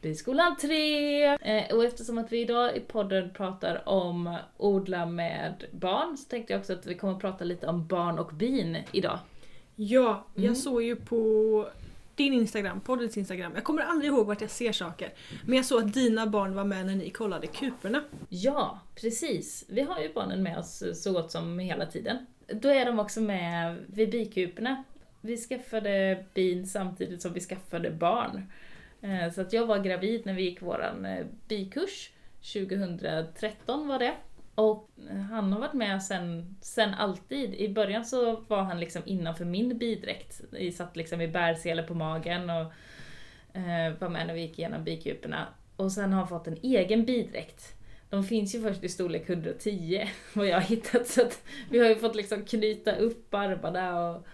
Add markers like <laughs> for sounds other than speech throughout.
Biskolan 3! Eh, och eftersom att vi idag i podden pratar om odla med barn så tänkte jag också att vi kommer att prata lite om barn och bin idag. Ja, jag Mm. såg ju på din Instagram, poddens Instagram. Jag kommer aldrig ihåg vart jag ser saker. Men jag såg att dina barn var med när ni kollade kuporna. Ja, precis. Vi har ju barnen med oss så gott som hela tiden. Då är de också med vid bikuporna. Vi skaffade bin samtidigt som vi skaffade barn. Eh, så att jag var gravid när vi gick våran eh, bikurs. 2013 var det. Och eh, han har varit med sen, sen alltid. I början så var han liksom innanför min bidräkt. Vi satt liksom i bärsele på magen och eh, var med när vi gick igenom bikuporna. Och sen har han fått en egen bidräkt. De finns ju först i storlek 110, <laughs> vad jag har hittat. Så att vi har ju fått liksom knyta upp armarna och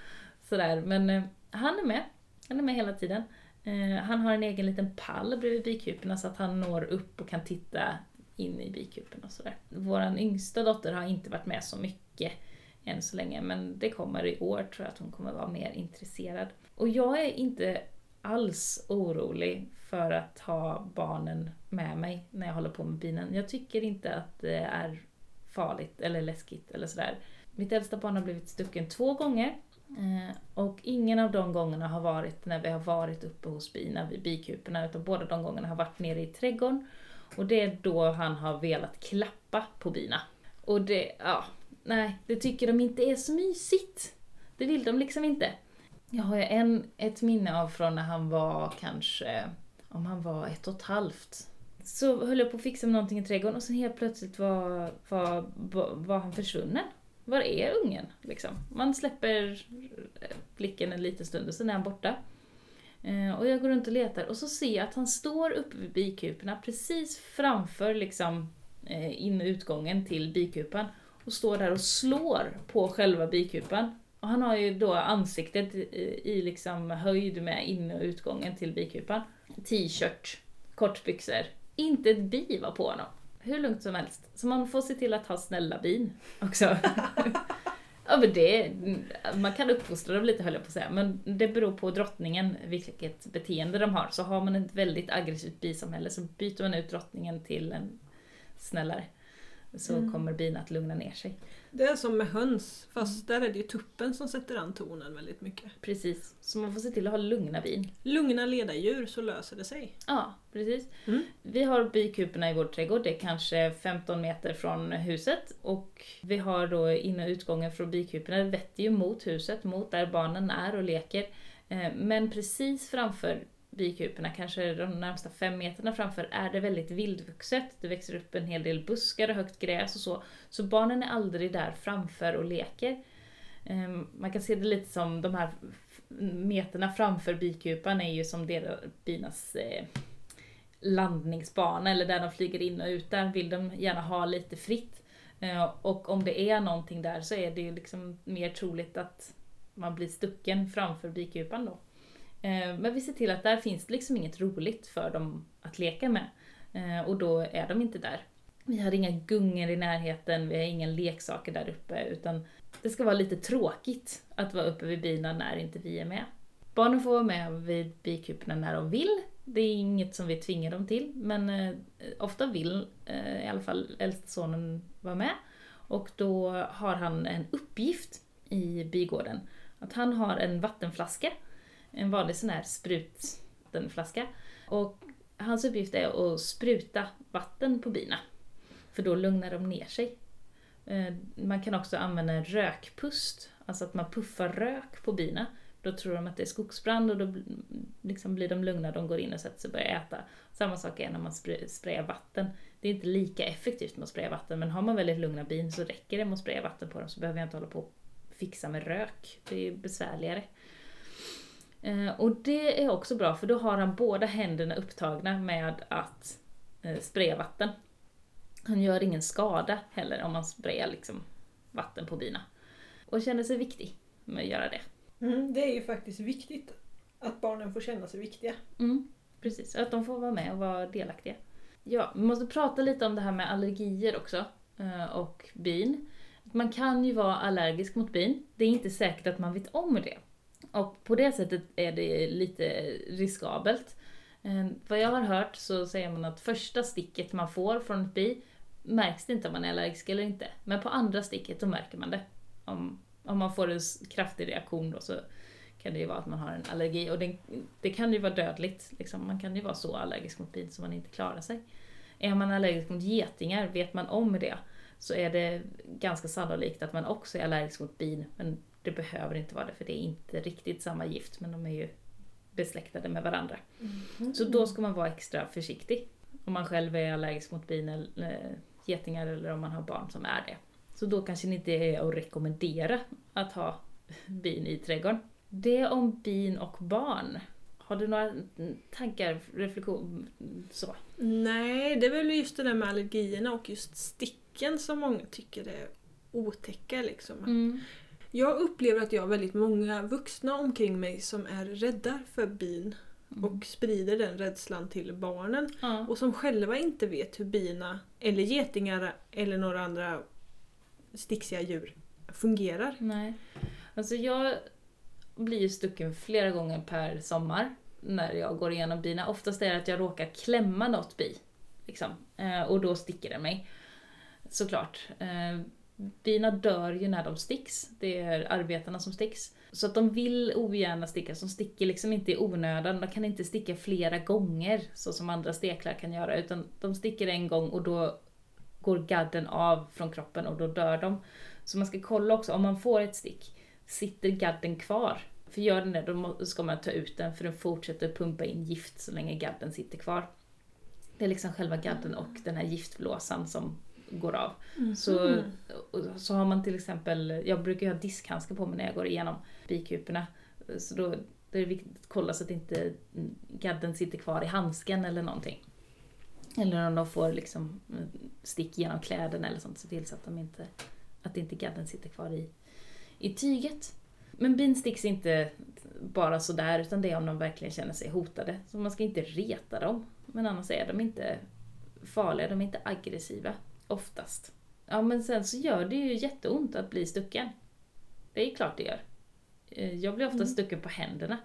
sådär. Men eh, han är med. Han är med hela tiden. Eh, han har en egen liten pall bredvid bikuporna så att han når upp och kan titta in i bikupen och sådär. Vår yngsta dotter har inte varit med så mycket än så länge, men det kommer i år tror jag att hon kommer vara mer intresserad. Och jag är inte alls orolig för att ha barnen med mig när jag håller på med binen. Jag tycker inte att det är farligt eller läskigt eller sådär. Mitt äldsta barn har blivit stucken två gånger Eh, och ingen av de gångerna har varit när vi har varit uppe hos bina vid bikuporna utan båda de gångerna har varit nere i trädgården och det är då han har velat klappa på bina. Och det, ja, nej, det tycker de inte är så mysigt. Det vill de liksom inte. Jag har en, ett minne av från när han var kanske, om han var ett och ett halvt. Så höll jag på att fixa med någonting i trädgården och sen helt plötsligt var, var, var han försvunnen. Var är ungen? Liksom. Man släpper eh, blicken en liten stund och sen är han borta. Eh, och jag går runt och letar och så ser jag att han står uppe vid bikuporna precis framför liksom eh, in och utgången till bikupan och står där och slår på själva bikupan. Och han har ju då ansiktet i, i liksom höjd med in och utgången till bikupan. T-shirt, kortbyxor. Inte ett bi var på honom. Hur lugnt som helst. Så man får se till att ha snälla bin också. <laughs> Ja men det, man kan uppfostra dem lite höll jag på att säga, men det beror på drottningen vilket beteende de har. Så har man ett väldigt aggressivt bisamhälle så byter man ut drottningen till en snällare. Så Mm. kommer bin att lugna ner sig. Det är som med höns, fast där är det ju tuppen som sätter an tonen väldigt mycket. Precis, så man får se till att ha lugna bin. Lugna ledardjur så löser det sig. Ja, precis. Mm. Vi har bikuporna i vår trädgård, det är kanske 15 meter från huset. Och vi har då in och utgången från bikuporna, det vetter ju mot huset, mot där barnen är och leker. Eh, Men precis framför bikuporna, kanske de närmsta fem meterna framför, är det väldigt vildvuxet. Det växer upp en hel del buskar och högt gräs och så. Så barnen är aldrig där framför och leker. Ehm, man kan se det lite som de här meterna framför bikupan är ju som deras, binas eh, landningsbana eller där de flyger in och ut. Där vill de gärna ha lite fritt. Ehm, och om det är någonting där så är det ju liksom mer troligt att man blir stucken framför bikupan då. Eh, men vi ser till att där finns det liksom inget roligt för dem att leka med. Eh, och då är de inte där. Vi har inga gungor i närheten, vi har inga leksaker där uppe utan det ska vara lite tråkigt att vara uppe vid bina när inte vi är med. Barnen får vara med vid bikuporna när de vill. Det är inget som vi tvingar dem till, men eh, ofta vill i alla fall äldsta sonen vara med. Och då har han en uppgift i bigården. Att han har en vattenflaska, en vanlig sån här sprutenflaska. Och hans uppgift är att spruta vatten på bina. För då lugnar de ner sig. Eh, man kan också använda en rökpust, alltså att man puffar rök på bina. Då tror de att det är skogsbrand och då liksom blir de lugna, de går in och sätter sig och börjar äta. Samma sak är när man sprayar vatten. Det är inte lika effektivt med att spraya vatten, men har man väldigt lugna bin så räcker det med att spraya vatten på dem så behöver jag inte hålla på och fixa med rök. Det är besvärligare. Eh, Och det är också bra för då har han båda händerna upptagna med att eh, spraya vatten. Han gör ingen skada heller om man sprayar liksom vatten på bina. Och känner sig viktig med att göra det. Mm, det är ju faktiskt viktigt att barnen får känna sig viktiga. Mm, precis, att de får vara med och vara delaktiga. Ja, vi måste prata lite om det här med allergier också. eh, Och bin. Man kan ju vara allergisk mot bin. Det är inte säkert att man vet om det. Och på det sättet är det lite riskabelt. Ehm, vad jag har hört så säger man att första sticket man får från ett bi märks det inte om man är allergisk eller inte. Men på andra sticket då märker man det. Om, om man får en kraftig reaktion då så kan det ju vara att man har en allergi. Och det, det kan ju vara dödligt. Liksom. Man kan ju vara så allergisk mot bin så man inte klarar sig. Är man allergisk mot getingar, vet man om det, så är det ganska sannolikt att man också är allergisk mot bin. Men det behöver inte vara det, för det är inte riktigt samma gift, men de är ju besläktade med varandra. Så då ska man vara extra försiktig. Om man själv är allergisk mot bin eller eh, getingar eller om man har barn som är det. Så då kanske det inte är att rekommendera att ha bin i trädgården. Det om bin och barn. Har du några mm, tankar, reflektion, så? Nej, det är väl just det där med allergierna och just sticken som många tycker är otäcka liksom. Mm. Jag upplever att jag har väldigt många vuxna omkring mig som är rädda för bin och sprider den rädslan till barnen. Ja. Och som själva inte vet hur bina, eller getingar eller några andra sticksiga djur fungerar. Nej. Alltså jag blir ju stucken flera gånger per sommar när jag går igenom bina. Oftast är det att jag råkar klämma något bi. Liksom. Eh, och då sticker det mig. Såklart. Bina dör ju när de sticks. Det är arbetarna som sticks. Så att de vill ogärna sticka, de sticker liksom inte i onödan. De kan inte sticka flera gånger så som andra steklar kan göra. Utan de sticker en gång och då går gadden av från kroppen och då dör de. Så man ska kolla också, om man får ett stick, sitter gadden kvar? För gör den det, då ska man ta ut den för den fortsätter pumpa in gift så länge gadden sitter kvar. Det är liksom själva gadden och den här giftblåsan som går av. Så, och så har man till exempel, jag brukar ju ha diskhandskar på mig när jag går igenom bikuporna. Så då, då är det viktigt att kolla så att inte gadden sitter kvar i handsken eller någonting. Eller om de får liksom stick genom kläderna eller sånt, se till så att, de inte, att inte gadden sitter kvar i, i tyget. Men bin sticks inte bara sådär, utan det är om de verkligen känner sig hotade. Så man ska inte reta dem. Men annars är de inte farliga, de är inte aggressiva. Oftast. Ja men sen så gör det ju jätteont att bli stucken. Det är klart det gör. Eh, Jag blir ofta stucken på händerna.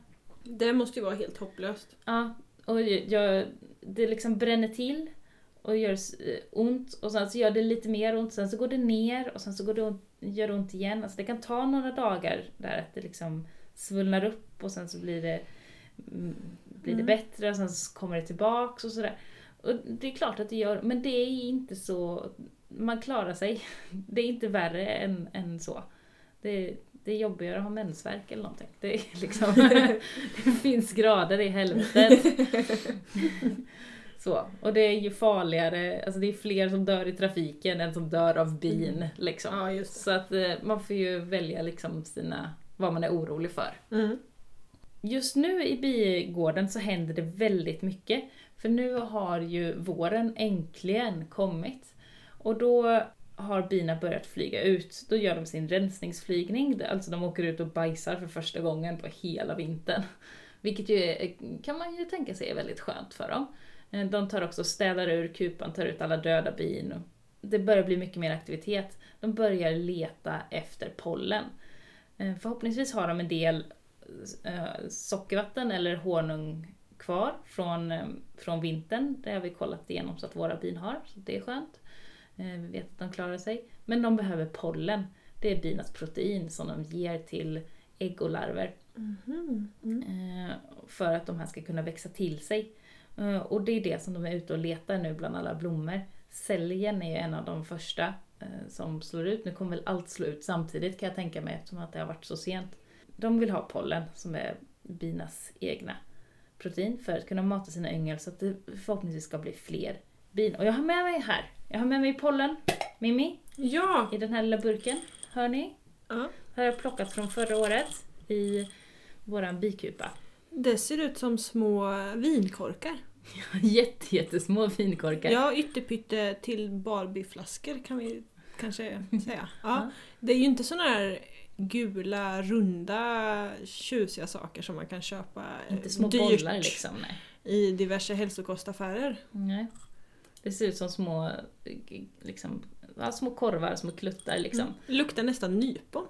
Det måste ju vara helt hopplöst. Ja, och jag, det liksom bränner till och gör eh, ont och sen så gör det lite mer ont, sen så går det ner och sen så går det ont, gör det ont igen. Alltså det kan ta några dagar där att det liksom svullnar upp och sen så blir det, mm, blir det Mm. bättre och sen så kommer det tillbaks och sådär. Och det är klart att det gör, men det är inte så, man klarar sig. <laughs> Det är inte värre än, än så. Det, det är jobbigare att ha mensvärk eller någonting. Det, är <laughs> liksom, <laughs> det finns grader i helvetet. Så, och det är ju farligare, alltså det är fler som dör i trafiken än som dör av bin. Liksom. Ja, Så att eh, man får ju välja liksom sina, vad man är orolig för. Mm. Just nu i bigården så händer det väldigt mycket. För nu har ju våren äntligen kommit. Och då har bina börjat flyga ut. Då gör de sin rensningsflygning, alltså de åker ut och bajsar för första gången på hela vintern. Vilket ju är, kan man ju tänka sig är väldigt skönt för dem. Eh, de tar också och städar ur kupan, tar ut alla döda bin. Det börjar bli mycket mer aktivitet. De börjar leta efter pollen. Eh, förhoppningsvis har de en del sockervatten eller honung kvar från, eh, från vintern. Det har vi kollat igenom så att våra bin har, så det är skönt. Eh, Vi vet att de klarar sig. Men de behöver pollen. Det är binas protein som de ger till ägg och larver Mhm. Mm. eh, för att de här ska kunna växa till sig. Eh, Och det är det som de är ute och letar nu bland alla blommor. Säljen är ju en av de första eh, som slår ut. Nu kommer väl allt slå ut samtidigt kan jag tänka mig eftersom att det har varit så sent. De vill ha pollen som är binas egna protein för att kunna mata sina yngel så att det förhoppningsvis ska bli fler bin. Och jag har med mig här, jag har med mig pollen, Mimmi, Ja! i den här lilla burken. Hör ni? ja! Här har jag plockat från förra året i våran bikupa. Det ser ut som små vinkorkar. <laughs> Jätte, jättesmå vinkorkar. Ja, ytterpytte till Barbie-flaskor kan vi kanske säga. <laughs> Ja. Det är ju inte såna här gula, runda, tjusiga saker som man kan köpa eh, Inte små dyrt bollar liksom. Nej. i diverse hälsokostaffärer. nej. Det ser ut som små, liksom, ja, små korvar, små kluttar liksom. Mm. Luktar nästan nypon.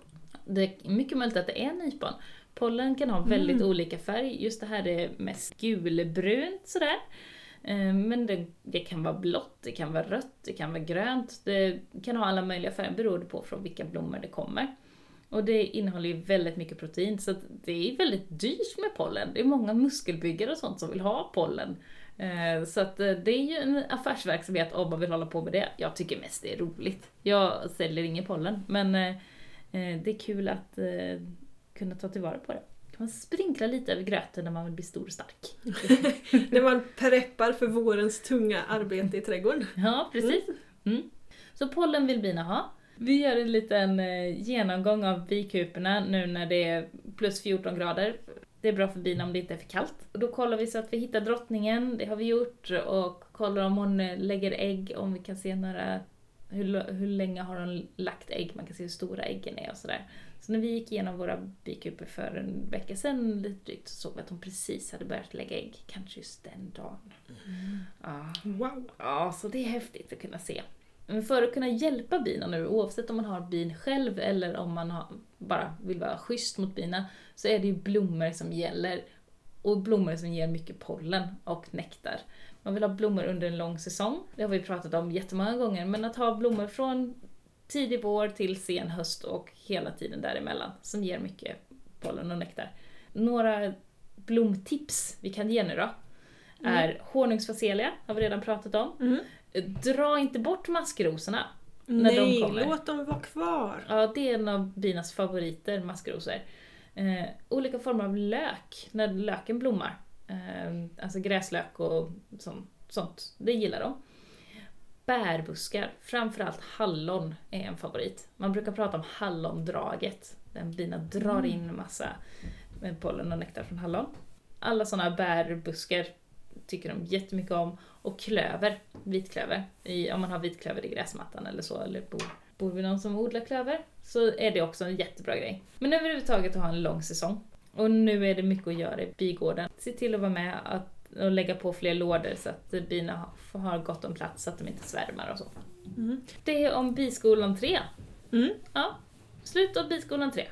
Det är mycket möjligt att det är nypon. Pollen kan ha väldigt Mm. olika färg. Just det här är mest gulbrunt sådär. Eh, Men det, det kan vara blått, det kan vara rött, det kan vara grönt. Det kan ha alla möjliga färger beroende på från vilka blommor det kommer. Och det innehåller ju väldigt mycket protein så det är väldigt dyrt med pollen. Det är många muskelbyggare och sånt som vill ha pollen. Eh, Så att eh, det är ju en affärsverksamhet om man vill hålla på med det. Jag tycker mest det är roligt. Jag säljer ingen pollen men eh, det är kul att kunna ta tillvara på det. Man sprinkla lite över gröten när man vill bli stor och stark. <laughs> När man preppar för vårens tunga arbete i trädgården. Ja, precis. Mm. Så pollen vill bina ha. Vi gör en liten eh, genomgång av bikuporna nu när det är plus 14 grader. Det är bra för bina om det inte är för kallt. Och då kollar vi så att vi hittar drottningen, det har vi gjort, och kollar om hon eh, lägger ägg, om vi kan se några hur, hur länge har hon lagt ägg, man kan se hur stora äggen är och sådär. Så när vi gick igenom våra bikuper för en vecka sedan lite drygt så såg vi att hon precis hade börjat lägga ägg. Kanske just den dagen. Ja. Wow! Ja, så det är häftigt att kunna se. Men för att kunna hjälpa bina nu, oavsett om man har bin själv eller om man har, bara vill vara schysst mot bina, så är det ju blommor som gäller. Och blommor som ger mycket pollen och nektar. Man vill ha blommor under en lång säsong, det har vi pratat om jättemånga gånger, men att ha blommor från tidig vår till sen höst och hela tiden däremellan som ger mycket pollen och nektar. Några blomtips vi kan ge nu då är honungsfacelia, har vi redan pratat om. Mm. Dra inte bort maskrosorna. När de Nej, kommer. låt dem vara kvar! Ja, det är en av binas favoriter, maskrosor. Eh, olika former av lök, när löken blommar. Eh, alltså gräslök och sånt, sånt, det gillar de. Bärbuskar, framförallt hallon är en favorit. Man brukar prata om hallondraget, där bina drar in massa pollen och nektar från hallon. Alla sådana bärbuskar tycker de jättemycket om. Och klöver, vitklöver, i, om man har vitklöver i gräsmattan eller så, eller bor, bor vi någon som odlar klöver, så är det också en jättebra grej. Men överhuvudtaget att ha en lång säsong. Och nu är det mycket att göra i bigården. Se till att vara med att, och lägga på fler lådor så att bina har, gott om plats så att de inte svärmar och så. Mm. Det är om biskolan 3. Mm. Ja, slut av biskolan 3.